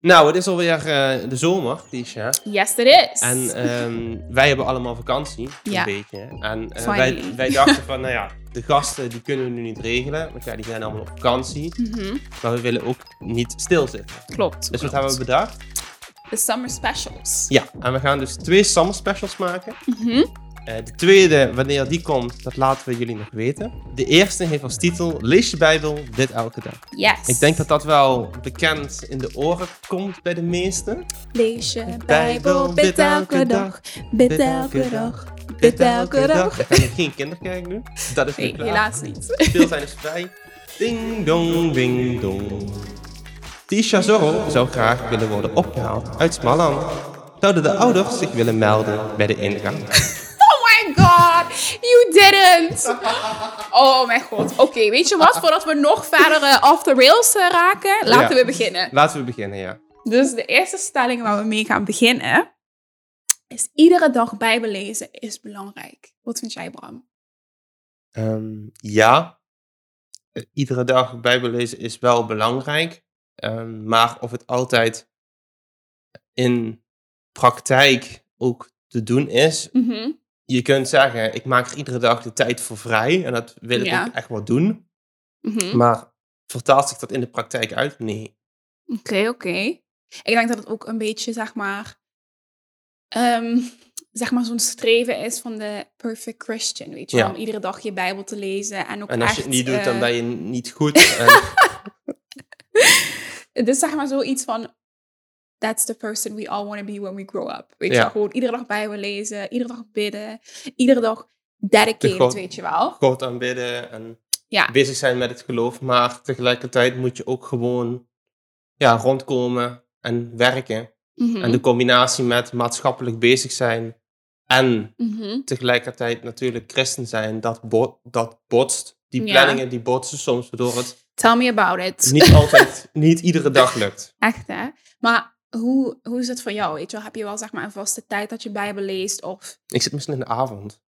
Nou, het is alweer eh, de zomer, Tisha. Yes, it is. En ehm, wij hebben allemaal vakantie, Ja. een beetje. En eh, wij, wij dachten van, nou ja, de gasten die kunnen we nu niet regelen. Want ja, die zijn allemaal op vakantie. Mhm, Maar we willen ook niet stilzitten. Klopt. Dus wat hebben we bedacht? De summer specials. Ja, en we gaan dus twee summer specials maken. Mhm. De tweede, wanneer die komt, dat laten we jullie nog weten. De eerste heeft als titel Lees je Bijbel, dit elke dag. Yes. Ik denk dat dat wel bekend in de oren komt bij de meesten. Lees je Bijbel, bid elke dag, bid elke dag, bid elke dag. We gaan geen kinderkerk doen. Dat is nu Nee, klaar. helaas niet. Speeltuin is vrij. Ding dong, ding dong. Tisha Zorro zou graag willen worden opgehaald uit Smalland. Zouden de ouders zich willen melden bij de ingang? God, you didn't. Oh mijn god. Oké, weet je wat? Voordat we nog verder eh, off the rails eh, raken, laten Ja. we beginnen. Laten we beginnen, ja. Dus de eerste stelling waar we mee gaan beginnen is iedere dag Bijbel lezen is belangrijk. Wat vind jij, Bram? Ehm, ja, Eh, iedere dag Bijbel lezen is wel belangrijk. Ehm, maar of het altijd in praktijk ook te doen is. Mhm. Je kunt zeggen, ik maak er iedere dag de tijd voor vrij. En dat wil ik Ja. ook echt wel doen. Mhm. Maar vertaalt zich dat in de praktijk uit? Nee. Oké, oké. Ik denk dat het ook een beetje, zeg maar, ehm, zeg maar zo'n streven is van de perfect Christian, weet je Ja. Om iedere dag je Bijbel te lezen en ook En als echt... je het niet doet, dan eh, ben je niet goed. En, is zeg maar zoiets van, that's the person we all want to be when we grow up. Weet je Ja. gewoon iedere dag Bijbel lezen, iedere dag bidden, iedere dag dedicated, God- weet je wel. God aanbidden en Ja. bezig zijn met het geloof. Maar tegelijkertijd moet je ook gewoon ja, rondkomen en werken. Mhm. En de combinatie met maatschappelijk bezig zijn en Mhm. tegelijkertijd natuurlijk christen zijn, dat, bo- dat botst. Die Ja. planningen die botsen soms, waardoor het Tell me about it. niet altijd, niet iedere dag lukt. Echt, hè? Maar hoe, hoe is het voor jou, weet je wel? Heb je wel, zeg maar, een vaste tijd dat je Bijbel leest? Of... Ik zit misschien in de avond.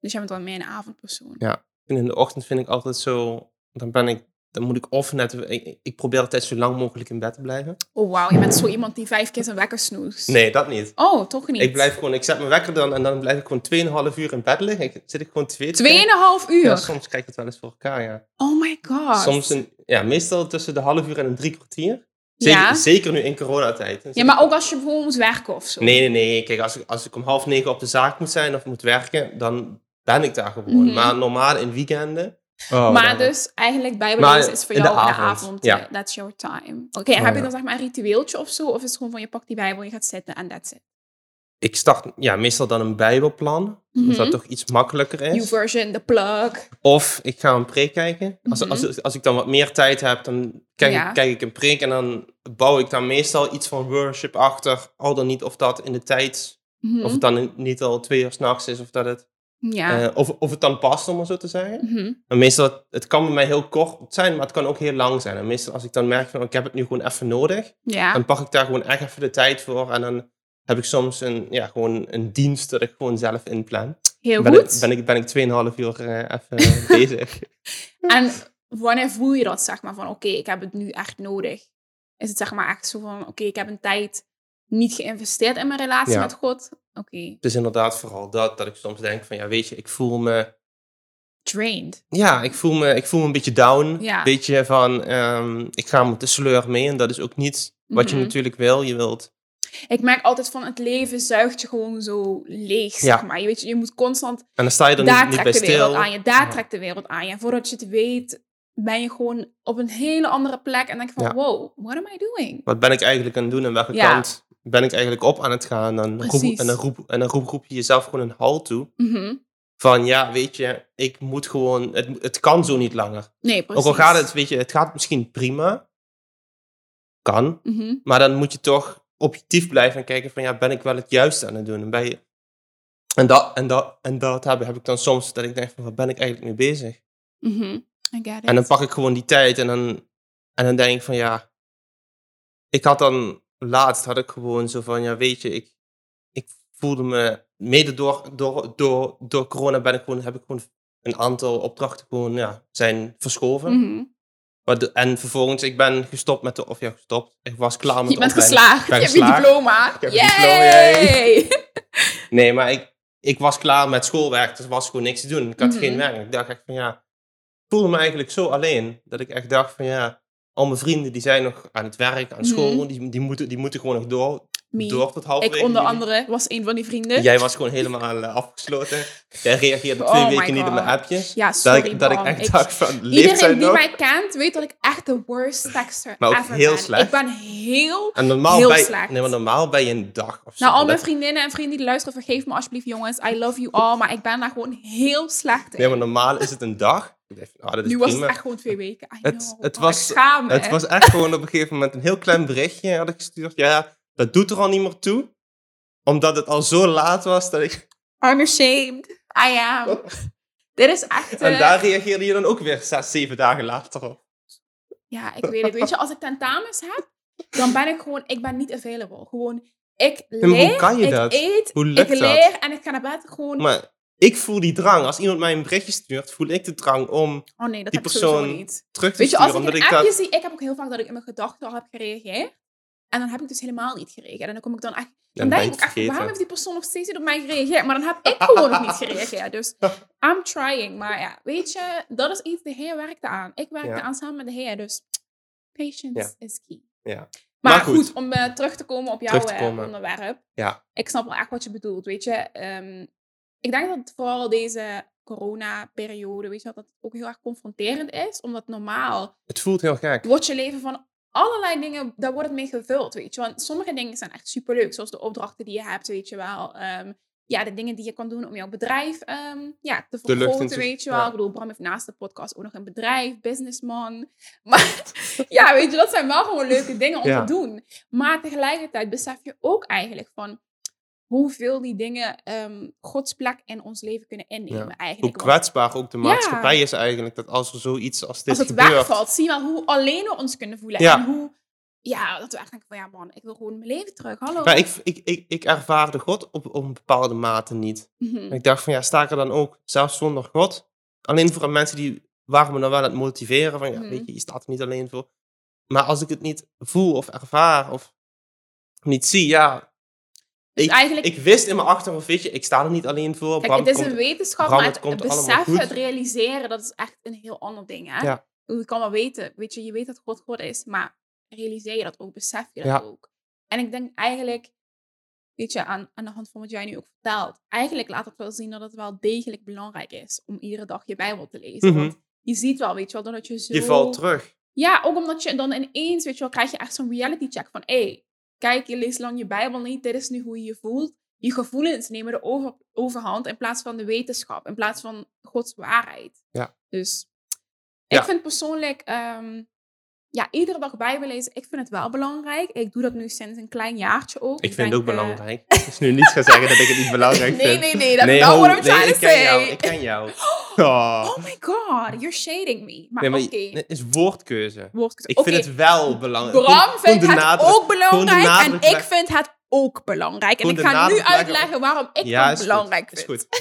Dus jij bent wel meer een avondpersoon. Ja. En in de ochtend vind ik altijd zo, dan ben ik, dan moet ik of net, ik, ik probeer altijd zo lang mogelijk in bed te blijven. Oh, wauw. Je bent zo iemand die vijf keer zijn wekker snoest. Nee, dat niet. Oh, toch niet? Ik blijf gewoon, ik zet mijn wekker dan en dan blijf ik gewoon 2,5 uur in bed liggen. Ik, zit ik gewoon twee te Tweeënhalf uur? Ja, soms krijg ik het wel eens voor elkaar, ja. Oh my god. Soms een, ja, meestal tussen de half uur en een drie kwartier. Zeker, Ja? zeker nu in coronatijd. Ja, maar ook als je bijvoorbeeld moet werken of zo. Nee, nee, nee. Kijk, als ik, als ik om half negen op de zaak moet zijn of moet werken, dan ben ik daar gewoon. Mhm. Maar normaal in weekenden... Oh, maar dan- dus eigenlijk Bijbel Maar lezen is voor in de jou in de avond, avond. ja. eh, That's your time. Oké, Oh, heb je dan zeg maar een ritueeltje of zo? Of is het gewoon van je pakt die Bijbel, je gaat zitten en that's it? Ik start ja, meestal dan een bijbelplan. Mhm. Omdat dat toch iets makkelijker is. version, the plug. Of ik ga een preek kijken. Als, Mhm. als, als ik dan wat meer tijd heb, dan kijk, Ja. ik, kijk ik een preek. En dan bouw ik daar meestal iets van worship achter. Al dan niet of dat in de tijd... Mhm. Of het dan niet al twee uur s'nachts is. Of, dat het, ja. eh, of, of het dan past, om maar zo te zeggen. Mhm. Maar meestal, het, het kan bij mij heel kort zijn, maar het kan ook heel lang zijn. En meestal als ik dan merk van, ik heb het nu gewoon even nodig. ja. Dan pak ik daar gewoon echt even de tijd voor. En dan heb ik soms een, ja, gewoon een dienst dat ik gewoon zelf inplan. Heel Ben goed. ik, ben ik, ben ik 2,5 uur eh, even bezig. En wanneer voel je dat, zeg maar, van oké, ik heb het nu echt nodig? Is het zeg maar echt zo van, oké, ik heb een tijd niet geïnvesteerd in mijn relatie Ja. met God? Oké, Het is inderdaad vooral dat, dat ik soms denk van, ja, weet je, ik voel me... drained. Ja, ik voel me, ik voel me een beetje down. Ja. Een beetje van, ehm, ik ga met de sleur mee. En dat is ook niet wat je Mhm. natuurlijk wil. Je wilt Ik merk altijd van, het leven zuigt je gewoon zo leeg, Ja. zeg maar. Je, weet, je, moet constant, En dan sta je er daar niet, niet bij trekt de wereld stil. aan je, daar trekt de wereld aan je. En voordat je het weet, ben je gewoon op een hele andere plek. En denk je van, Ja. wow, what am I doing? Wat ben ik eigenlijk aan het doen en welke Ja. kant ben ik eigenlijk op aan het gaan? En dan, roep, en dan, roep, en dan roep, roep je jezelf gewoon een halt toe. Mhm. Van ja, weet je, ik moet gewoon, het, het kan zo niet langer. Nee, precies. Ook al gaat het, weet je, het gaat misschien prima. Kan. Mhm. Maar dan moet je toch objectief blijven en kijken van ja, ben ik wel het juiste aan het doen? En, je, en, dat, en, dat, en dat heb, heb ik dan soms dat ik denk van wat ben ik eigenlijk mee bezig? Mhm. It. En dan pak ik gewoon die tijd en dan, en dan denk ik van ja, ik had dan laatst had ik gewoon zo van ja, weet je, ik, ik voelde me mede door, door, door, door corona ben ik gewoon, heb ik gewoon een aantal opdrachten gewoon ja, zijn verschoven. Mhm. Maar en vervolgens, ik ben gestopt met de... Of ja, gestopt. Ik was klaar met Je de bent opleiding. geslaagd. ben Je hebt je diploma. Ik heb een diploma, yay. Yay! Nee, maar ik, ik was klaar met schoolwerk. Er was gewoon niks te doen. Ik had Mhm. geen werk. Ik dacht echt van ja... Ik voelde me eigenlijk zo alleen. Dat ik echt dacht van ja... Al mijn vrienden die zijn nog aan het werk, aan school. Mhm. Die, die, moeten, die moeten gewoon nog door. Door tot halverwege. Ik onder andere was een van die vrienden. Jij was gewoon helemaal eh, afgesloten. Jij reageerde Oh twee my weken niet op mijn God. appjes. Ja, Dat sorry ik, dat ik Bram. echt Ik- dacht van, leeft Iedereen die nog? mij kent, weet dat ik echt de worst texter Maar ook ever heel ben. slecht. Ik ben heel... En normaal, heel bij, slecht. nee, maar normaal bij je een dag of zo. Nou, al mijn Dat- vriendinnen en vrienden die luisteren, vergeef me alsjeblieft jongens. I love you all. Maar ik ben daar gewoon heel slecht in. Nee, maar normaal is het een dag. Ik dacht, ah, dat is nu was prima. het echt gewoon twee weken. I Het- know. het Oh, was- ik schaam me. Het was echt gewoon op een gegeven moment een heel klein berichtje had ik gestuurd. Ja, dat doet er al niet meer toe. Omdat het al zo laat was dat ik... I'm ashamed. I am. Dit is echt... En eh, daar reageerde je dan ook weer zes, zeven dagen later op. Ja, ik weet het. Weet je, als ik tentamens heb, dan ben ik gewoon... Ik ben niet available. Gewoon, ik maar hoe leer, kan je ik dat? eet, Hoe ik lukt dat? leer en ik ga naar bed gewoon... Maar ik voel die drang. Als iemand mij een berichtje stuurt, voel ik de drang om oh nee, dat die ik persoon niet. terug te Weet je, sturen. als ik een ik appje dat... zie... Ik heb ook heel vaak dat ik in mijn gedachten al heb gereageerd. En dan heb ik dus helemaal niet gereageerd. En dan kom ik dan echt... Dan denk ik echt, waarom heeft die persoon nog steeds niet op mij gereageerd? Maar dan heb ik gewoon nog niet gereageerd. Dus I'm trying. Maar ja, weet je, dat is iets, de Heer werkte aan. Ik werkte Ja. aan samen met de Heer. Dus patience Ja. is key. Ja. Maar, Maar goed, goed. om eh, terug te komen op jouw eh, onderwerp. Ja. Ik snap wel echt wat je bedoelt, weet je. Ehm, ik denk dat vooral deze corona-periode, weet je, wel, dat het ook heel erg confronterend is. Omdat normaal Het voelt heel gek. wordt je leven van allerlei dingen, daar wordt het mee gevuld, weet je. Want sommige dingen zijn echt superleuk, zoals de opdrachten die je hebt, weet je wel. Ehm, ja, de dingen die je kan doen om jouw bedrijf ehm, ja, te vergroten, te- weet je wel. ja. Ik bedoel, Bram heeft naast de podcast ook nog een bedrijf, businessman. Maar ja, weet je, dat zijn wel gewoon leuke dingen om Ja. te doen. Maar tegelijkertijd besef je ook eigenlijk van hoeveel die dingen ehm, Gods plek in ons leven kunnen innemen Hoe eigenlijk. Want kwetsbaar ook de maatschappij is eigenlijk. Dat als er zoiets als dit als het gebeurt... wegvalt, zie je wel hoe alleen we ons kunnen voelen. Ja. En hoe, ja, dat we echt denken van, ja man, ik wil gewoon mijn leven terug. Hallo. Maar ik, ik, ik, ik ervaarde God op, op een bepaalde mate niet. Mhm. Ik dacht van ja, sta ik er dan ook, zelfs zonder God? Alleen voor mensen die waren me dan wel aan het motiveren van ja, Mhm. weet je, je staat er niet alleen voor. Maar als ik het niet voel of ervaar of niet zie, ja. Dus ik, eigenlijk- ik wist in mijn achterhoofd, weet je, ik sta er niet alleen voor. Kijk, het is komt- een wetenschap, Bram, maar het beseffen, het realiseren, dat is echt een heel ander ding. Hè? Ja. Je kan wel weten, weet je, je weet dat God God is, maar realiseer je dat ook, besef je dat Ja. ook. En ik denk eigenlijk, weet je, aan, aan de hand van wat jij nu ook vertelt, eigenlijk laat het wel zien dat het wel degelijk belangrijk is om iedere dag je Bijbel te lezen. Mhm. Want je ziet wel, weet je wel, dat je zo... Je valt terug. Ja, ook omdat je dan ineens, weet je wel, krijg je echt zo'n reality check van, hé, hey, kijk, je leest lang je Bijbel niet, dit is nu hoe je je voelt. Je gevoelens nemen de over, overhand in plaats van de wetenschap, in plaats van Gods waarheid. Ja. Dus Ja. ik vind persoonlijk, ehm, ja, iedere dag Bijbel lezen, ik vind het wel belangrijk. Ik doe dat nu sinds een klein jaartje ook. Ik vind het ook eh, belangrijk. Het is nu niet gaan zeggen dat ik het niet belangrijk nee, vind. nee, nee, dat is nee, nee, trying ik to ken say. jou. Ik ken jou. Oh. Oh my god, you're shading me. Maar Nee, maar oké, het is woordkeuze. woordkeuze. Ik vind het wel belangrijk. Bram vindt het nadruk- ook belangrijk en ik vind het ook belangrijk. En ik ga nu uitleggen waarom ik Ja, het is belangrijk goed. Is vind. goed.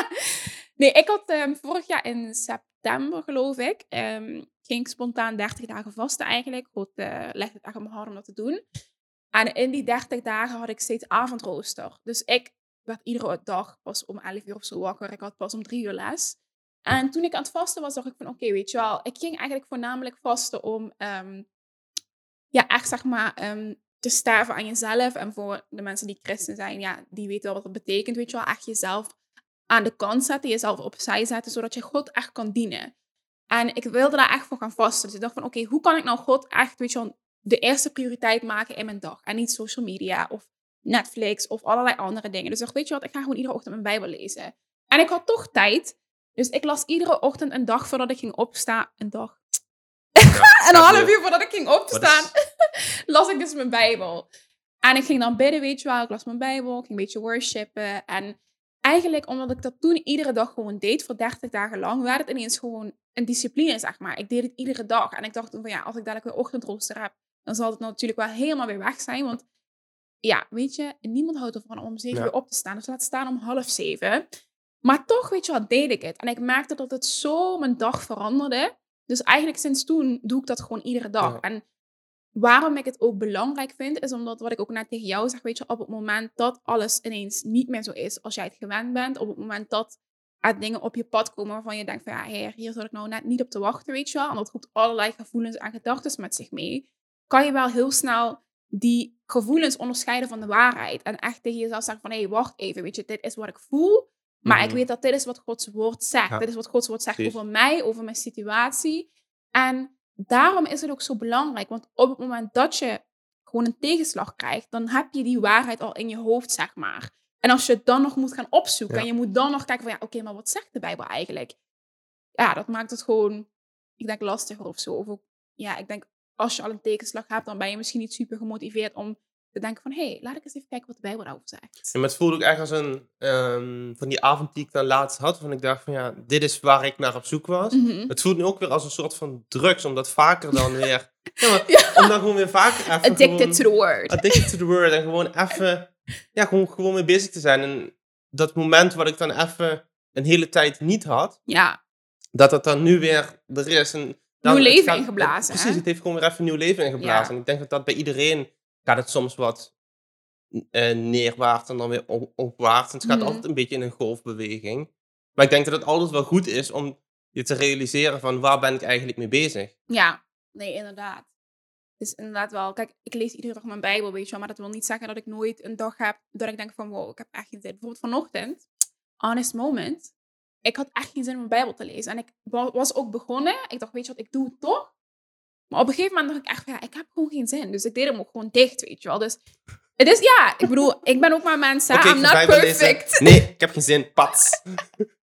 Nee, ik had ehm, vorig jaar in september, geloof ik, ehm, ging ik spontaan 30 dagen vasten eigenlijk. God eh legde het echt op mijn hart om dat te doen. En in die 30 dagen had ik steeds avondrooster. Dus ik werd iedere dag pas om 11 uur of zo wakker. Ik had pas om 3 uur les. En toen ik aan het vasten was, dacht ik van oké, weet je wel. Ik ging eigenlijk voornamelijk vasten om ehm, ja, echt zeg maar te sterven aan jezelf. En voor de mensen die christen zijn, ja, die weten wel wat dat betekent, weet je wel. Echt jezelf aan de kant zetten, jezelf opzij zetten, zodat je God echt kan dienen. En ik wilde daar echt voor gaan vasten. Dus ik dacht van, oké, hoe kan ik nou God echt, weet je wel, de eerste prioriteit maken in mijn dag? En niet social media of Netflix of allerlei andere dingen. Dus ik dacht, weet je wat, ik ga gewoon iedere ochtend mijn Bijbel lezen. En ik had toch tijd. Dus ik las iedere ochtend een dag voordat ik ging opstaan. Een dag. een half uur voordat ik ging opstaan, las ik dus mijn Bijbel. En ik ging dan bidden, weet je wel. Ik las mijn Bijbel, ik ging een beetje worshipen. En eigenlijk, omdat ik dat toen iedere dag gewoon deed, voor 30 dagen lang, werd het ineens gewoon een discipline, zeg maar. Ik deed het iedere dag. En ik dacht toen van, ja, als ik dadelijk weer ochtendrooster heb, dan zal het natuurlijk wel helemaal weer weg zijn. Want ja, weet je, niemand houdt ervan om om zeven Ja. uur op te staan. Dus laat staan om half zeven. Maar toch, weet je wat, deed ik het. En ik merkte dat het zo mijn dag veranderde. Dus eigenlijk sinds toen doe ik dat gewoon iedere dag. Ja. En waarom ik het ook belangrijk vind, is omdat wat ik ook net tegen jou zeg, weet je, op het moment dat alles ineens niet meer zo is als jij het gewend bent, op het moment dat er dingen op je pad komen waarvan je denkt van ja, heer, hier zat ik nou net niet op te wachten, weet je wel. En dat roept allerlei gevoelens en gedachten met zich mee. Kan je wel heel snel die gevoelens onderscheiden van de waarheid. En echt tegen jezelf zeggen van hé, hey, wacht even, weet je, dit is wat ik voel. Maar ik Mhm. weet dat dit is wat Gods woord zegt. Ja. Dit is wat Gods woord zegt Precies. over mij, over mijn situatie. En daarom is het ook zo belangrijk. Want op het moment dat je gewoon een tegenslag krijgt, dan heb je die waarheid al in je hoofd, zeg maar. En als je het dan nog moet gaan opzoeken Ja. en je moet dan nog kijken van ja, oké, maar wat zegt de Bijbel eigenlijk? Ja, dat maakt het gewoon, ik denk, lastiger of zo. Of ook, ja, ik denk, als je al een tegenslag hebt, dan ben je misschien niet super gemotiveerd om te denken van hé, hey, laat ik eens even kijken wat de Bijbel daarover zegt. Ja, maar het voelde ook echt als een ehm, van die avond die ik dan laatst had. Van ik dacht van ja, dit is waar ik naar op zoek was. Mhm. Het voelt nu ook weer als een soort van drugs, omdat vaker dan weer. Ja, maar Ja. Om dan gewoon weer vaker even. Addicted gewoon- to the word. Addicted to the word. En gewoon even. Ja, gewoon, gewoon mee bezig te zijn. En dat moment wat ik dan even een hele tijd niet had, Ja, dat dat dan nu weer er is. En dan, Nieuw leven gaat- ingeblazen, Precies, het heeft gewoon weer even nieuw leven ingeblazen. Ja. En ik denk dat dat bij iedereen gaat het soms wat eh, neerwaarts en dan weer op, opwaarts. En het gaat Mhm. altijd een beetje in een golfbeweging. Maar ik denk dat het altijd wel goed is om je te realiseren van waar ben ik eigenlijk mee bezig. Ja, nee, inderdaad. Het is inderdaad wel... Kijk, ik lees iedere dag mijn Bijbel, weet je wel. Maar dat wil niet zeggen dat ik nooit een dag heb dat ik denk van... Wow, ik heb echt geen zin. Bijvoorbeeld vanochtend, honest moment. Ik had echt geen zin om mijn Bijbel te lezen. En ik wa- was ook begonnen. Ik dacht, weet je wat, ik doe het toch. Maar op een gegeven moment dacht ik echt. Ja, ik heb gewoon geen zin. Dus ik deed hem ook gewoon dicht, weet je wel. Dus het is, ja, ik bedoel, ik ben ook maar mensen. Oké, I'm not perfect. Nee, ik heb geen zin. Pats.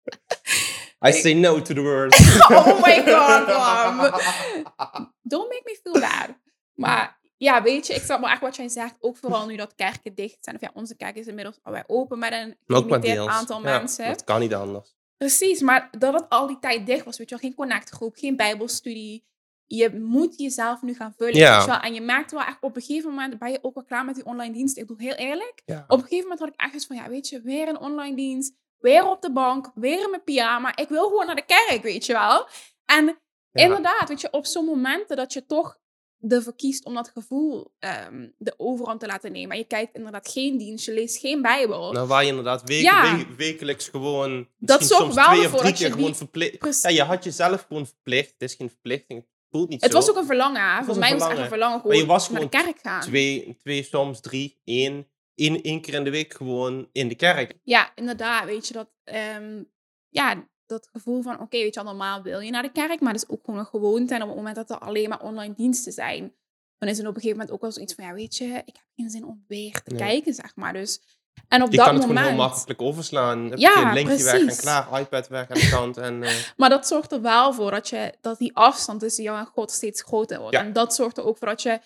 I say no to the word. oh my god, mom. Don't make me feel bad. Maar ja, weet je, ik snap maar echt wat jij zegt. Ook vooral nu dat kerken dicht zijn. Of ja, onze kerk is inmiddels alweer open met een gelimiteerd aantal Ja, mensen. Dat kan niet anders. Precies, maar dat het al die tijd dicht was, weet je wel. Geen connectgroep, geen bijbelstudie. Je moet jezelf nu gaan vullen, Ja. En je merkt wel echt, op een gegeven moment ben je ook wel klaar met die online dienst. Ik bedoel, heel eerlijk. Ja. Op een gegeven moment had ik echt eens van, ja, weet je, weer een online dienst. Weer op de bank, weer in mijn pyjama. Ik wil gewoon naar de kerk, weet je wel. En Ja. inderdaad, weet je, op zo'n momenten dat je toch ervoor kiest om dat gevoel ehm, de overhand te laten nemen. En je kijkt inderdaad geen dienst, je leest geen Bijbel. Nou, waar je inderdaad week, Ja. we- wekelijks gewoon. Dat zorgt wel twee of drie keer gewoon verplicht. Ja, je had jezelf gewoon verplicht. Het is geen verplichting. Het voelt niet het zo. was ook een verlangen. Voor mij was het echt een verlangen. verlangen Maar je gewoon was naar de kerk gaan. Twee, twee, soms drie, één. Eén, één keer in de week gewoon in de kerk. Ja, inderdaad, weet je, dat, ehm, ja, dat gevoel van, oké, weet je wel, normaal wil je naar de kerk, maar dat is ook gewoon een gewoonte. En op het moment dat er alleen maar online diensten zijn, dan is het op een gegeven moment ook wel zoiets van, ja, weet je, ik heb geen zin om weer te Nee. kijken, zeg maar. Dus, en op Je dat kan het moment, gewoon heel makkelijk overslaan. Heb Ja, je een linkje weg en precies. klaar. iPad weg aan de kant. En, eh, maar dat zorgt er wel voor dat, je, dat die afstand tussen jou en God steeds groter wordt. Ja. En dat zorgt er ook voor dat je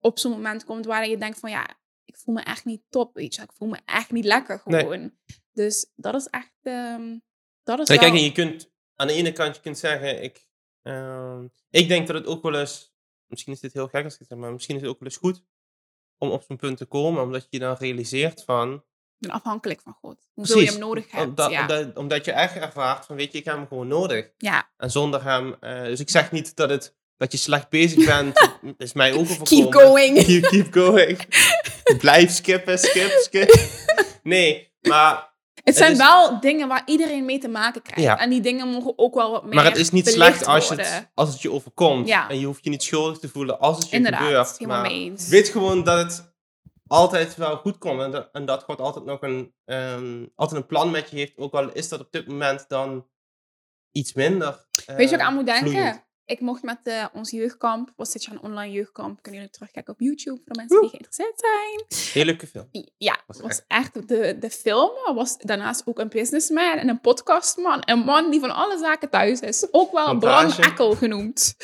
op zo'n moment komt waar je denkt van, ja, ik voel me echt niet top, weet je. Ik voel me echt niet lekker Nee. gewoon. Dus dat is echt, ehm, dat is Nee, wel... kijk, je kunt aan de ene kant je kunt zeggen, ik, ehm, ik denk dat het ook wel eens, misschien is dit heel gek als ik het zeg, maar misschien is het ook wel eens goed om op zo'n punt te komen, omdat je dan realiseert van, ben afhankelijk van God. Hoeveel je hem nodig hebt. omdat, ja. omdat, omdat je echt ervaart van, weet je, ik heb hem gewoon nodig. ja, En zonder hem, eh, dus ik zeg niet dat, het, dat je slecht bezig bent, is mij ook overkomen. keep going. Keep, keep going. Blijf skippen, skip, skip. Nee, maar Het zijn is- wel dingen waar iedereen mee te maken krijgt. Ja. En die dingen mogen ook wel wat meer Maar het is niet slecht als, je het, als het je overkomt. Ja. En je hoeft je niet schuldig te voelen als het je Inderdaad, gebeurt. helemaal Maar mee eens. weet gewoon dat het altijd wel goed komt. En dat, en dat God altijd nog een, ehm, altijd een plan met je heeft. Ook al is dat op dit moment dan iets minder. Weet je wat ik eh, aan moet denken? vloeiend. Ik mocht met eh, ons jeugdkamp, was dit jaar een online jeugdkamp. Kunnen jullie terugkijken op YouTube voor de mensen die geïnteresseerd zijn. Heel leuke film. Ja, Was het was echt de, de film. was daarnaast ook een businessman en een podcastman. Een man die van alle zaken thuis is. Ook wel Montage. Bram Ekkel genoemd.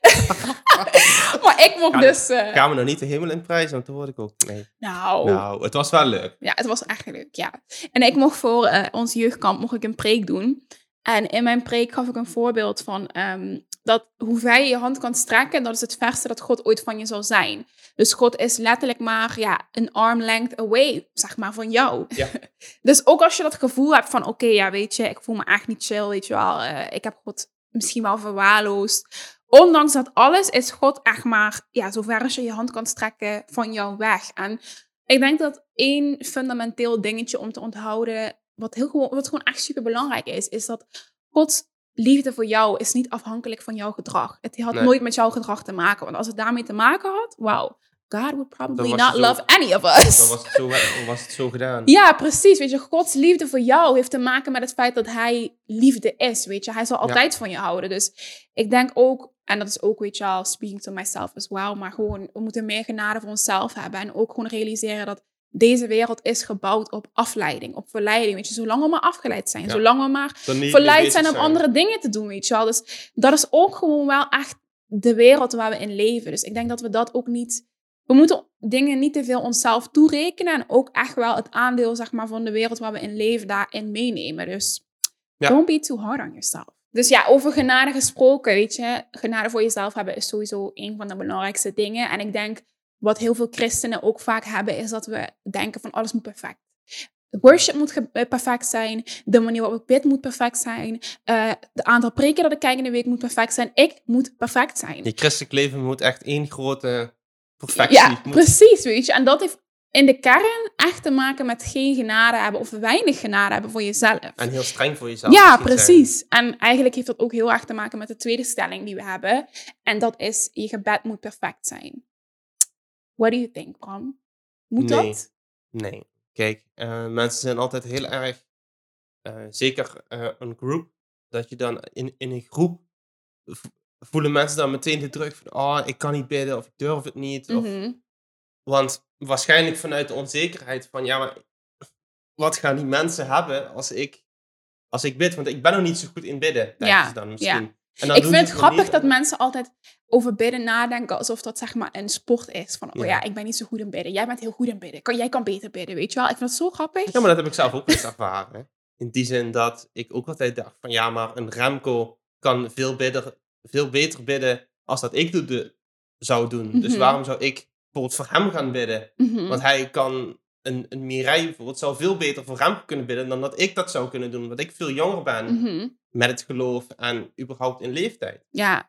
maar ik mocht dus... eh, Gaan we nog niet de hemel in prijzen, want dan word ik ook. Nee. nou, Nou, het was wel leuk. Ja, het was echt leuk, ja. En ik mocht voor eh, ons jeugdkamp mocht ik een preek doen. En in mijn preek gaf ik een voorbeeld van ehm, dat hoe ver je je hand kan strekken, dat is het verste dat God ooit van je zal zijn. Dus God is letterlijk maar ja, een arm length away, zeg maar, van jou. Ja. dus ook als je dat gevoel hebt van, oké, ja, weet je, ik voel me echt niet chill, weet je wel. eh, ik heb God misschien wel verwaarloosd. Ondanks dat alles is God echt maar, ja, zover als je je hand kan strekken van jou weg. En ik denk dat één fundamenteel dingetje om te onthouden, wat, heel gewoon, wat gewoon echt super belangrijk is, is dat Gods liefde voor jou is niet afhankelijk van jouw gedrag. Het had Nee. nooit met jouw gedrag te maken. Want als het daarmee te maken had, wow, God would probably not zo- love any of us. Dan was het zo, was het zo gedaan. Ja, precies. Weet je, Gods liefde voor jou heeft te maken met het feit dat Hij liefde is. Weet je, Hij zal altijd van je houden. Dus ik denk ook, en dat is ook, weet je wel, speaking to myself as well, maar gewoon, we moeten meer genade voor onszelf hebben. En ook gewoon realiseren dat deze wereld is gebouwd op afleiding, op verleiding. Weet je, zolang we maar afgeleid zijn, Ja. zolang we maar verleid zijn om andere dingen te doen, weet je wel. Dus dat is ook gewoon wel echt de wereld waar we in leven. Dus ik denk dat we dat ook niet... We moeten dingen niet te veel onszelf toerekenen en ook echt wel het aandeel, zeg maar, van de wereld waar we in leven daarin meenemen. Dus Ja. don't be too hard on yourself. Dus ja, over genade gesproken, weet je, genade voor jezelf hebben is sowieso een van de belangrijkste dingen. En ik denk, wat heel veel christenen ook vaak hebben, is dat we denken van alles moet perfect. Worship moet eh, perfect zijn. De manier waarop ik bid moet perfect zijn. eh de aantal preken dat ik kijk in de week moet perfect zijn. Ik moet perfect zijn. Je christelijk leven moet echt één grote perfectie. Ja, moet- precies, weet je. En dat heeft in de kern echt te maken met geen genade hebben of weinig genade hebben voor jezelf. En heel streng voor jezelf. Ja, precies. En eigenlijk heeft dat ook heel erg te maken met de tweede stelling die we hebben. En dat is, je gebed moet perfect zijn. What do you think, Bram? Moet Nee. dat? Nee. Kijk, eh, mensen zijn altijd heel erg, eh, zeker eh, een groep, dat je dan in, in een groep voelen mensen dan meteen de druk van, oh, ik kan niet bidden of ik durf het niet. Of, Mhm. Want waarschijnlijk vanuit de onzekerheid van, ja, maar wat gaan die mensen hebben als ik, als ik bid? Want ik ben nog niet zo goed in bidden, Ja, dan misschien. ja. En dan Ik vind het grappig dat mensen altijd over bidden nadenken alsof dat zeg maar een sport is. Van, oh Ja. ja, ik ben niet zo goed in bidden. Jij bent heel goed in bidden. Kan, jij kan beter bidden, weet je wel? Ik vind het zo grappig. Ja, maar dat heb ik zelf ook eens ervaren. In die zin dat ik ook altijd dacht van ja, maar een Remco kan veel, bidder, veel beter bidden als dat ik doe, de, zou doen. Dus Mhm. waarom zou ik bijvoorbeeld voor hem gaan bidden? Mhm. Want hij kan, een, een Mireille bijvoorbeeld, zou veel beter voor hem kunnen bidden dan dat ik dat zou kunnen doen. Want ik veel jonger ben Mhm. met het geloof en überhaupt in leeftijd. Ja, Dus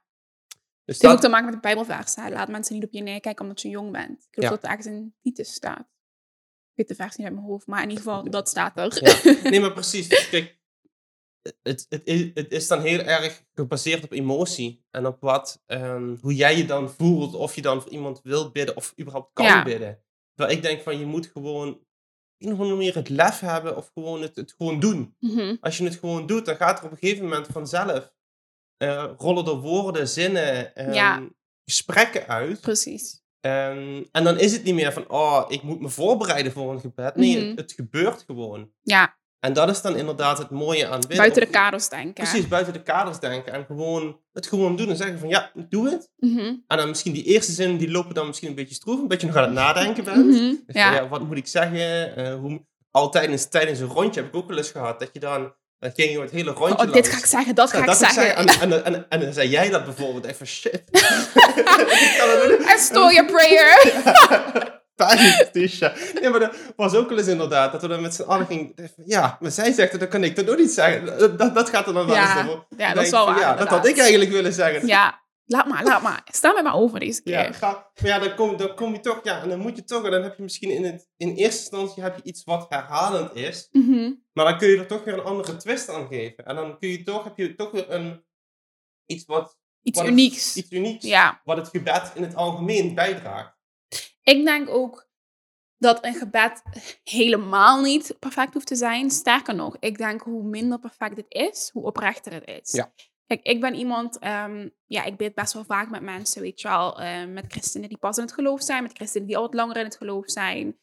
het heeft dat, ook te maken met de Bijbelvers. hè. Laat mensen niet op je neerkijken omdat je jong bent. Ik geloof Ja. dat er ergens in Titus staat. Ik weet de vers niet uit mijn hoofd, maar in ieder geval, dat staat er. Ja. Nee, maar precies. Dus Kijk, het, het, is, het is dan heel erg gebaseerd op emotie. En op wat, ehm, hoe jij je dan voelt. Of je dan voor iemand wil bidden of überhaupt kan Ja. bidden. Terwijl ik denk van, je moet gewoon een of andere manier het lef hebben of gewoon het, het gewoon doen. Mhm. Als je het gewoon doet, dan gaat er op een gegeven moment vanzelf eh, rollen er woorden, zinnen, Ja. gesprekken uit. Precies. Ehm, en dan is het niet meer van, oh, ik moet me voorbereiden voor een gebed. Nee, Mhm. het, het gebeurt gewoon. Ja, En dat is dan inderdaad het mooie aan buiten de kaders denken. Precies, buiten de kaders denken. En gewoon het gewoon doen en zeggen van, ja, doe het. Mhm. En dan misschien die eerste zinnen, die lopen dan misschien een beetje stroef. Een beetje nog aan het nadenken bent. Mhm. Dus van, Ja. wat moet ik zeggen? Eh, hoe, al tijdens, tijdens een rondje heb ik ook wel eens gehad. Dat je dan, dan ging je het hele rondje Oh, dit ga ik zeggen, dat ga Ja, ik dat zeggen. En, en, en, en, dan zei jij dat bijvoorbeeld even shit. ik kan het niet. I stole your prayer. Tisha. Nee, maar dat was ook wel eens inderdaad, dat we dan met z'n allen gingen... Ja, maar zij zegt het, dan kan ik dat ook niet zeggen. Dat, dat, dat gaat er dan wel Ja, eens door. ja, dat is denk wel waar, Ja, dat had ik eigenlijk willen zeggen. Ja, laat maar, laat maar. Sta met me over deze keer. Ja, ga, maar ja, dan kom, dan kom je toch, ja, en dan moet je toch, en dan heb je misschien in, het, in eerste instantie heb je iets wat herhalend is, Mhm. maar dan kun je er toch weer een andere twist aan geven. En dan kun je toch, heb je toch weer een, iets wat, Iets het- unieks. iets unieks, Ja. wat het gebed in het algemeen bijdraagt. Ik denk ook dat een gebed helemaal niet perfect hoeft te zijn. Sterker nog, ik denk hoe minder perfect het is, hoe oprechter het is. Ja. Kijk, ik ben iemand, ehm, ja, ik bid best wel vaak met mensen, weet je wel, eh, met christenen die pas in het geloof zijn, met christenen die al wat langer in het geloof zijn.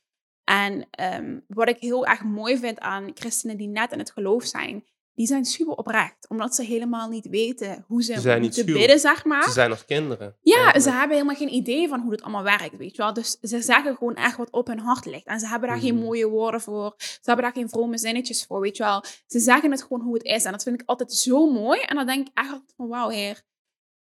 En ehm, wat ik heel erg mooi vind aan christenen die net in het geloof zijn, die zijn super oprecht, omdat ze helemaal niet weten hoe ze, Ze zijn moeten bidden, zeg maar. Ze zijn nog kinderen. Ja, eigenlijk. ze hebben helemaal geen idee van hoe het allemaal werkt, weet je wel. Dus ze zeggen gewoon echt wat op hun hart ligt. En ze hebben daar geen Mhm. mooie woorden voor. Ze hebben daar geen vrome zinnetjes voor, weet je wel. Ze zeggen het gewoon hoe het is. En dat vind ik altijd zo mooi. En dan denk ik echt van, wauw, heer.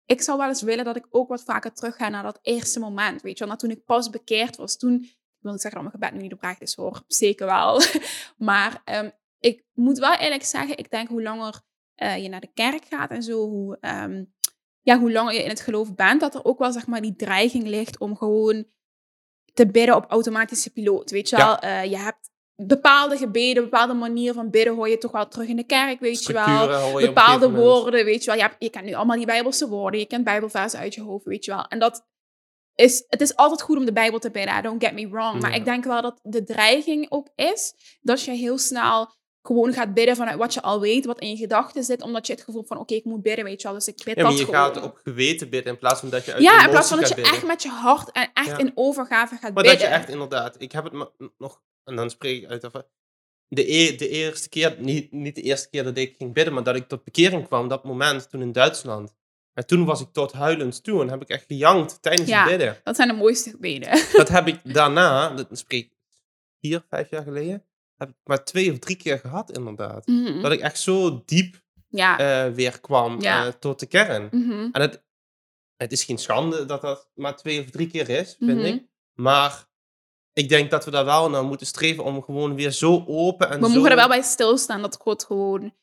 Ik zou wel eens willen dat ik ook wat vaker terug ga naar dat eerste moment, weet je wel. Nou, toen ik pas bekeerd was, toen... Ik wil niet zeggen dat mijn gebed nu niet oprecht is, hoor. Zeker wel. maar ehm, ik moet wel eerlijk zeggen, ik denk hoe langer eh, je naar de kerk gaat en zo, hoe... ehm, ja, hoe langer je in het geloof bent, dat er ook wel zeg maar die dreiging ligt om gewoon te bidden op automatische piloot. Weet je wel, Ja. Eh, je hebt bepaalde gebeden, bepaalde manier van bidden hoor je toch wel terug in de kerk, weet je wel. Je Bepaalde woorden, weet je wel. Je, hebt- je kent nu allemaal die Bijbelse woorden, je kent Bijbelversen uit je hoofd, weet je wel. En dat is, het is altijd goed om de Bijbel te bidden, don't get me wrong. Maar Ja. ik denk wel dat de dreiging ook is dat je heel snel gewoon gaat bidden vanuit wat je al weet, wat in je gedachten zit, omdat je het gevoel van, oké, ik moet bidden, weet je wel. Dus ik bid Ja, maar dat je gewoon. gaat op geweten bidden in plaats van dat je uit ja, in plaats van dat je bidden. echt met je hart en echt Ja. in overgave gaat Maar bidden. dat je echt inderdaad, ik heb het nog, en dan spreek ik uit over, de, e- de eerste keer, niet, niet de eerste keer dat ik ging bidden, maar dat ik tot bekering kwam, dat moment toen in Duitsland. En toen was ik tot huilend toe en heb ik echt gejankt tijdens Ja. het bidden. Dat zijn de mooiste gebeden. Dat heb ik daarna, dat spreek ik vier, vijf jaar geleden, heb ik maar twee of drie keer gehad inderdaad. Mhm. Dat ik echt zo diep Ja. eh, weer kwam Ja. eh, tot de kern. Mhm. En het, het is geen schande dat dat maar twee of drie keer is, vind Mhm. ik. Maar ik denk dat we daar wel naar moeten streven om gewoon weer zo open en We zo... mogen er wel bij stilstaan dat God gewoon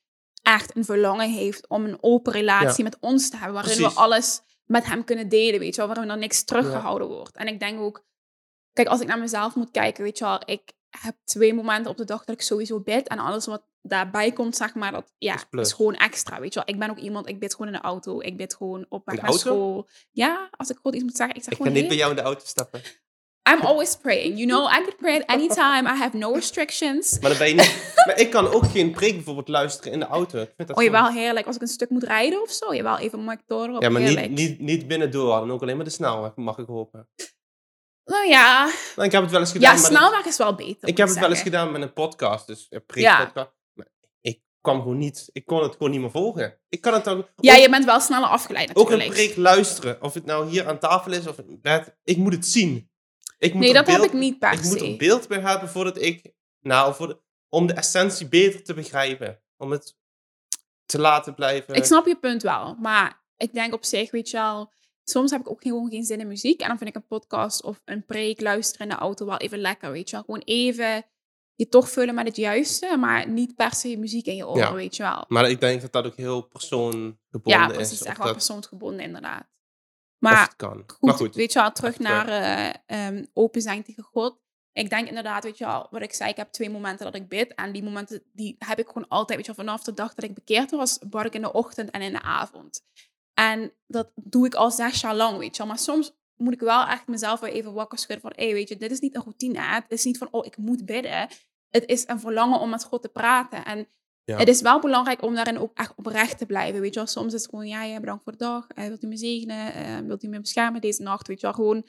echt een verlangen heeft om een open relatie met ons te hebben. Waarin Precies. we alles met hem kunnen delen, weet je wel. Waarin er niks teruggehouden wordt. En ik denk ook... Kijk, als ik naar mezelf moet kijken, weet je wel. Ik heb twee momenten op de dag dat ik sowieso bid. En alles wat daarbij komt, zeg maar, dat ja, Is gewoon extra, weet je wel. Ik ben ook iemand, ik bid gewoon in de auto. Ik bid gewoon op weg naar auto? school. Ja, als ik gewoon iets moet zeggen. Ik zeg Ik ga gewoon niet bij jou in de auto stappen. I'm always praying, you know. I could pray at any time. I have no restrictions. Maar dan ben je niet... maar ik kan ook geen preek bijvoorbeeld luisteren in de auto. Ik vind dat Oh, je gewoon- wel heerlijk. Als ik een stuk moet rijden of zo, je wel even een door op Ja, maar heerlijk. niet, niet, niet binnendoor. Dan ook alleen maar de snelweg, mag ik hopen. Nou ja, ik heb het wel eens gedaan ja snelweg is wel beter. een, ik heb het wel eens gedaan met een podcast. Dus een Ja. preekpodcast. Maar ik kwam gewoon niet... Ik kon het gewoon niet meer volgen. Ik kan het dan... Ja, ook- je bent wel sneller afgeleid Ook een natuurlijk. preek luisteren. Of het nou hier aan tafel is of in bed. Ik moet het zien. Ik moet nee, dat beeld, heb ik niet per Ik moet er se. beeld bij hebben voordat ik... Nou, voor de, om de essentie beter te begrijpen. Om het te laten blijven. Ik snap je punt wel, maar ik denk op zich, weet je wel, soms heb ik ook gewoon geen zin in muziek. En dan vind ik een podcast of een preek luisteren in de auto wel even lekker, weet je wel. Gewoon even je toch vullen met het juiste, maar niet per se muziek in je oren, Ja. weet je wel. Maar ik denk dat dat ook heel persoongebonden Ja, is. precies. of Echt wel dat- persoonsgebonden, inderdaad. Maar het kan. goed, maar goed. weet je wel, terug naar eh, ehm, open zijn tegen God. Ik denk inderdaad, weet je wel, wat ik zei, ik heb twee momenten dat ik bid. En die momenten, die heb ik gewoon altijd, weet je wel, vanaf de dag dat ik bekeerd was, bad ik in de ochtend en in de avond. En dat doe ik al zes jaar lang, weet je wel. Maar soms moet ik wel echt mezelf weer even wakker schudden van, hé, weet je, dit is niet een routine. hè. Het is niet van, oh, ik moet bidden. Het is een verlangen om met God te praten. En Ja. het is wel belangrijk om daarin ook echt oprecht te blijven. Weet je wel, soms is het gewoon, ja, ja bedankt voor de dag. Eh, wilt u me zegenen? Eh, wilt u me beschermen deze nacht? Weet je wel, gewoon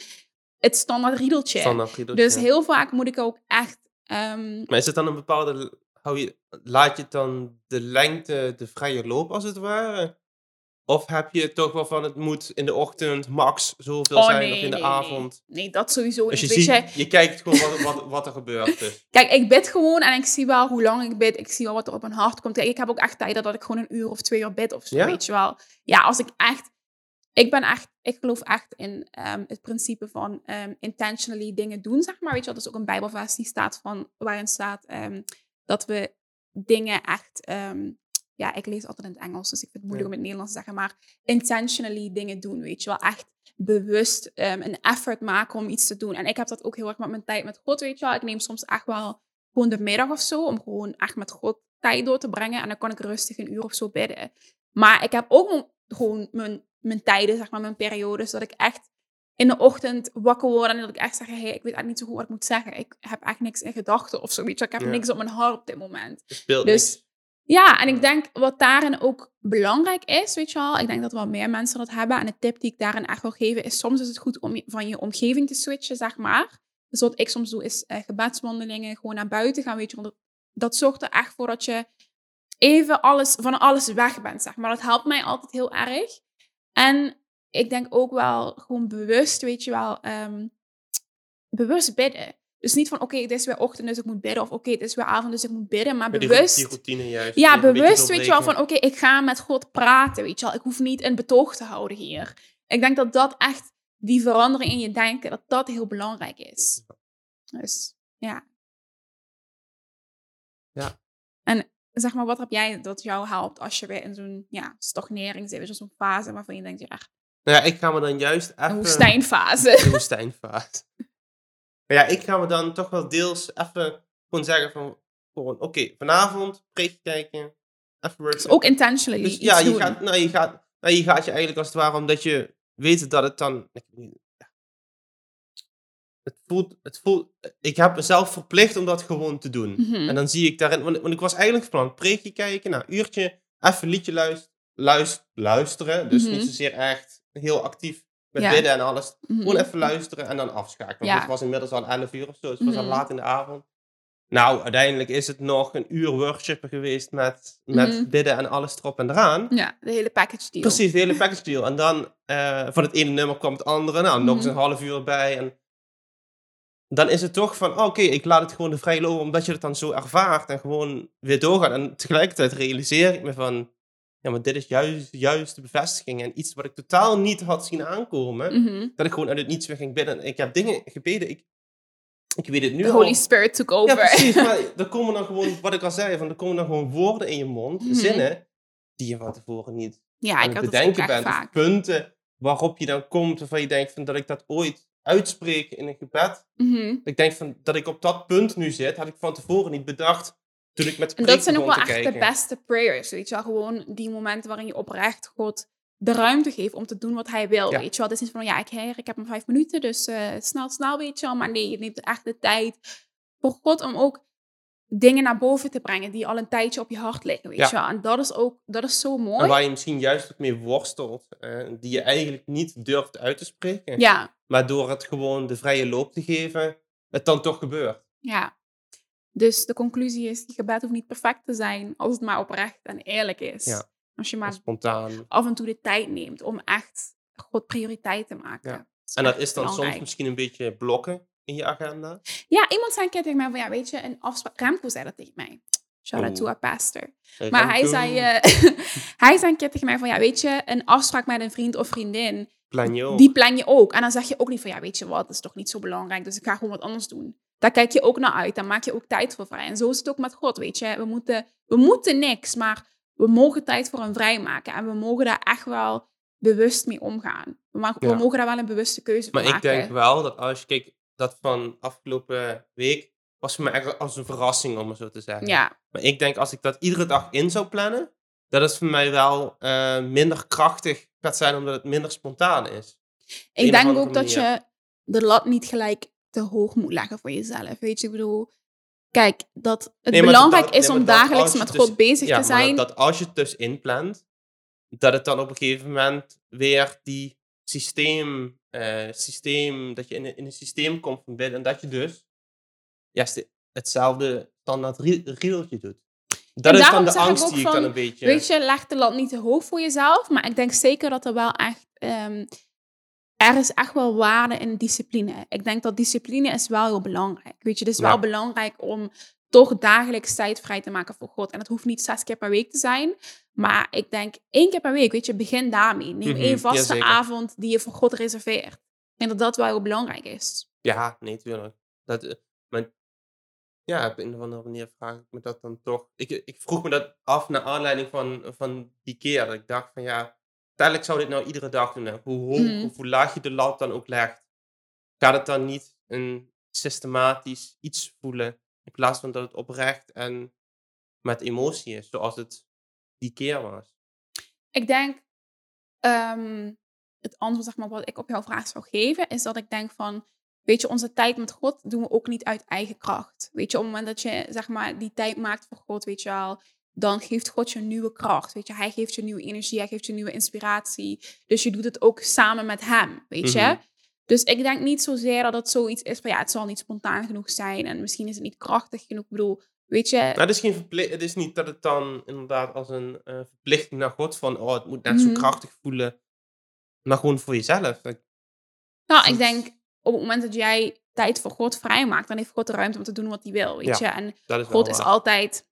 het standaard riedeltje. Standaard riedeltje. Dus heel vaak moet ik ook echt... ehm, Maar is het dan een bepaalde... Hou je, laat je dan de lengte, de vrije loop als het ware? Of heb je toch wel van het moet in de ochtend max zoveel oh, zijn nee, of in de nee, avond? Nee. nee, dat sowieso Dus je, niet. Weet ziet, je, je kijkt gewoon wat, wat, wat er gebeurt. Dus. Kijk, ik bid gewoon en ik zie wel hoe lang ik bid. Ik zie wel wat er op mijn hart komt. Kijk, Ik heb ook echt tijden dat ik gewoon een uur of twee uur bid of zo, Ja? weet je wel. Ja, als ik echt... Ik ben echt... Ik geloof echt in ehm, het principe van ehm, intentionally dingen doen, zeg maar. Weet je wel, dat is ook een bijbelvers die staat van... Waarin staat ehm, dat we dingen echt... ja, ik lees altijd in het Engels, dus ik vind het moeilijk Ja. om in het Nederlands te zeggen. Maar intentionally dingen doen, weet je wel. Echt bewust ehm, een effort maken om iets te doen. En ik heb dat ook heel erg met mijn tijd met God, weet je wel. Ik neem soms echt wel gewoon de middag of zo, om gewoon echt met God tijd door te brengen. En dan kan ik rustig een uur of zo bidden. Maar ik heb ook gewoon mijn, mijn tijden, zeg maar, mijn periodes, dat ik echt in de ochtend wakker word en dat ik echt zeg, hey, ik weet eigenlijk niet zo goed wat ik moet zeggen. Ik heb echt niks in gedachten of zo, weet je. Ik heb Ja. niks op mijn hart op dit moment. Dus niks. Ja, en ik denk wat daarin ook belangrijk is, weet je wel, ik denk dat wel meer mensen dat hebben. En de tip die ik daarin echt wil geven is, soms is het goed om van je omgeving te switchen, zeg maar. Dus wat ik soms doe is eh, gebedswandelingen, gewoon naar buiten gaan, weet je. Dat zorgt er echt voor dat je even alles, van alles weg bent, zeg maar. Dat helpt mij altijd heel erg. En ik denk ook wel gewoon bewust, weet je wel, ehm, bewust bidden. Dus niet van, oké, het is weer ochtend, dus ik moet bidden. Of oké, het is weer avond, dus ik moet bidden. Maar die, bewust... die routine juist. Ja, een bewust weet je wel van, oké, ik ga met God praten, weet je wel. Ik hoef niet een betoog te houden hier. Ik denk dat dat echt, die verandering in je denken, dat dat heel belangrijk is. Dus, ja. Ja. En zeg maar, wat heb jij dat jou helpt als je weer in zo'n ja, stagnering zit, dus zo'n fase waarvan je denkt, ja, Nou ja, ik ga me dan juist even... een woestijnfase. De woestijnfase. Maar ja, ik ga me dan toch wel deels even gewoon zeggen van... Gewoon, oké, vanavond preekje kijken. Even. Dus ook intentionally Dus ja, je doen. gaat, nou, je, gaat, nou, je gaat je eigenlijk als het ware, omdat je weet dat het dan. Het voelt, het voelt. Ik heb mezelf verplicht om dat gewoon te doen. Mhm. En dan zie ik daarin. Want, want ik was eigenlijk van plan, preekje kijken, nou, uurtje, even liedje luisteren, luist, luisteren. Dus Mhm. niet zozeer echt heel actief met Ja. bidden en alles. Mhm. Gewoon even luisteren en dan afschakelen. Want Ja. het was inmiddels al 11 uur of zo, dus het was al Mhm. laat in de avond. Nou, uiteindelijk is het nog een uur worshipen geweest met, met Mhm. bidden en alles erop en eraan. Ja, de hele package deal. Precies, de hele package deal. En dan eh, van het ene nummer kwam het andere. Nou, nog eens Mhm. een half uur erbij. En dan is het toch van, oké, ik laat het gewoon de vrije lopen, omdat je het dan zo ervaart en gewoon weer doorgaat. En tegelijkertijd realiseer ik me van, ja, maar dit is juist, juist de bevestiging. En iets wat ik totaal niet had zien aankomen, Mhm. dat ik gewoon uit het niets weer ging bidden. En ik heb dingen gebeden, ik, ik weet het nu The al. Holy Spirit took over. Ja, precies. Maar er komen dan gewoon, wat ik al zei, van, er komen dan gewoon woorden in je mond, Mhm. zinnen, die je van tevoren niet Ja, aan ik het bedenken bent. Vaak. punten waarop je dan komt waarvan je denkt van, dat ik dat ooit uitspreek in een gebed. Mhm. Ik denk van, dat ik op dat punt nu zit, had ik van tevoren niet bedacht toen ik met En dat zijn ook wel echt de beste prayers, weet je wel. Gewoon die momenten waarin je oprecht God de ruimte geeft om te doen wat hij wil, Ja. weet je wel. Het is niet van, ja, ik, heer, ik heb maar vijf minuten, dus eh, snel, snel, weet je wel. Maar nee, je neemt echt de tijd voor God om ook dingen naar boven te brengen die al een tijdje op je hart liggen, weet Ja. je wel. En dat is ook, dat is zo En mooi. waar je misschien juist ook mee worstelt, eh, die je eigenlijk niet durft uit te spreken. Ja, Maar door het gewoon de vrije loop te geven, het dan toch gebeurt. ja. Dus de conclusie is, je gebed hoeft niet perfect te zijn als het maar oprecht en eerlijk is. Ja. Als je Maar spontaan. af en toe de tijd neemt om echt God prioriteit te maken. Ja. En dat is dan soms misschien een beetje blokken in je agenda. Ja, iemand zei een keer tegen mij van, ja, weet je, een afspraak... Remco zei dat tegen mij. Shout out to our pastor. Maar hij zei, eh, hij zei een keer tegen mij van, ja, weet je, een afspraak met een vriend of vriendin, plan je ook. die plan je ook. En dan zeg je ook niet van, ja, weet je wat, dat is toch niet zo belangrijk, dus ik ga gewoon wat anders doen. Daar kijk je ook naar uit, daar maak je ook tijd voor vrij. En zo is het ook met God, weet je. We moeten, we moeten niks, maar we mogen tijd voor hem vrijmaken. En we mogen daar echt wel bewust mee omgaan. We, we mogen daar wel een bewuste keuze voor Maar ik maken. denk wel dat als je kijkt, dat van afgelopen week was voor mij echt als een verrassing, om het zo te zeggen. Ja, Maar ik denk als ik dat iedere dag in zou plannen, dat het voor mij wel eh, minder krachtig gaat zijn, omdat het minder spontaan is. Ik denk ook dat je de lat niet gelijk te hoog moet leggen voor jezelf. Weet je, ik bedoel, kijk, dat het Nee, belangrijk dat- is nee, om dagelijks met dus- God bezig ja, te zijn. dat, dat als je het dus inplant, dat het dan op een gegeven moment weer die systeem, eh, systeem dat je in, een- in een systeem komt van bidden en dat je dus ja, st- hetzelfde standaard rie- riedeltje doet. Dat En is dan de angst die ik dan een beetje... Weet je, leg de lat niet te hoog voor jezelf. Maar ik denk zeker dat er wel echt. ehm, er is echt wel waarde in discipline. Ik denk dat discipline is wel heel belangrijk. Weet je, het is Ja. wel belangrijk om toch dagelijks tijd vrij te maken voor God. En dat hoeft niet zes keer per week te zijn. Maar ik denk één keer per week, weet je, begin daarmee. Neem Mhm, één vaste avond die je voor God reserveert. Ik denk dat dat wel heel belangrijk is. Ja, nee, tuurlijk. Dat, eh, maar ja, op een of andere manier vraag ik me dat dan toch. Ik, ik vroeg me dat af naar aanleiding van, van die keer. Dat ik dacht van ja, uiteindelijk zou dit nou iedere dag doen. hè. Hoe hoog Mhm. of hoe laag je de lat dan ook legt, gaat het dan niet een systematisch iets voelen. In plaats van dat het oprecht en met emotie is, zoals het die keer was. Ik denk, ehm, het antwoord zeg maar, wat ik op jouw vraag zou geven, is dat ik denk van, weet je, onze tijd met God doen we ook niet uit eigen kracht. Weet je, op het moment dat je zeg maar die tijd maakt voor God, weet je wel, dan geeft God je nieuwe kracht. Weet je, hij geeft je nieuwe energie, hij geeft je nieuwe inspiratie. Dus je doet het ook samen met hem, weet je. Mhm. Dus ik denk niet zozeer dat het zoiets is van, ja, het zal niet spontaan genoeg zijn en misschien is het niet krachtig genoeg. Ik bedoel, weet je, Nou, het is, geen het is niet dat het dan inderdaad als een eh, verplichting naar God van, oh, het moet net zo Mhm. krachtig voelen. Maar gewoon voor jezelf. Ik- Nou, ik denk op het moment dat jij tijd voor God vrijmaakt, dan heeft God de ruimte om te doen wat hij wil, weet Ja, je. En is God is altijd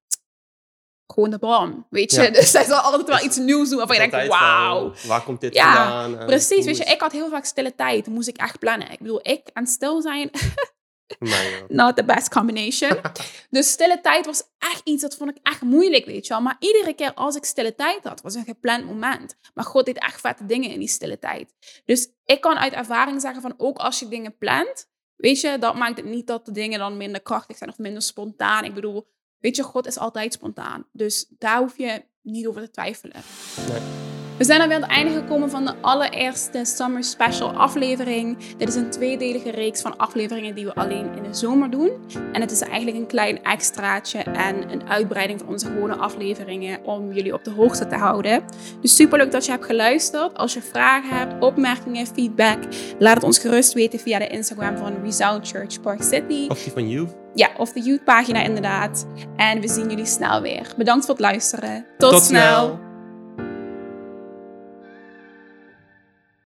gewoon de bron, weet je. Ja. Dus hij zal altijd wel iets nieuws doen waarvan je denkt, wauw. waar komt dit Ja, vandaan? en Precies, weet je, ik had heel vaak stille tijd, moest ik echt plannen. Ik bedoel, ik aan het stil zijn, Not the best combination. dus stille tijd was echt iets, dat vond ik echt moeilijk, weet je wel. Maar iedere keer als ik stille tijd had, was een gepland moment. Maar God deed echt vette dingen in die stille tijd. Dus ik kan uit ervaring zeggen van, ook als je dingen plant, weet je, dat maakt het niet dat de dingen dan minder krachtig zijn of minder spontaan. Ik bedoel, weet je, God is altijd spontaan. Dus daar hoef je niet over te twijfelen. Nee. We zijn alweer aan het einde gekomen van de allereerste Summer Special aflevering. Dit is een tweedelige reeks van afleveringen die we alleen in de zomer doen. En het is eigenlijk een klein extraatje en een uitbreiding van onze gewone afleveringen om jullie op de hoogte te houden. Dus super leuk dat je hebt geluisterd. Als je vragen hebt, opmerkingen, feedback, laat het ons gerust weten via de Instagram van Resound Church Park City. Of die van Youth. Ja, of de Youth pagina inderdaad. En we zien jullie snel weer. Bedankt voor het luisteren. Tot, snel.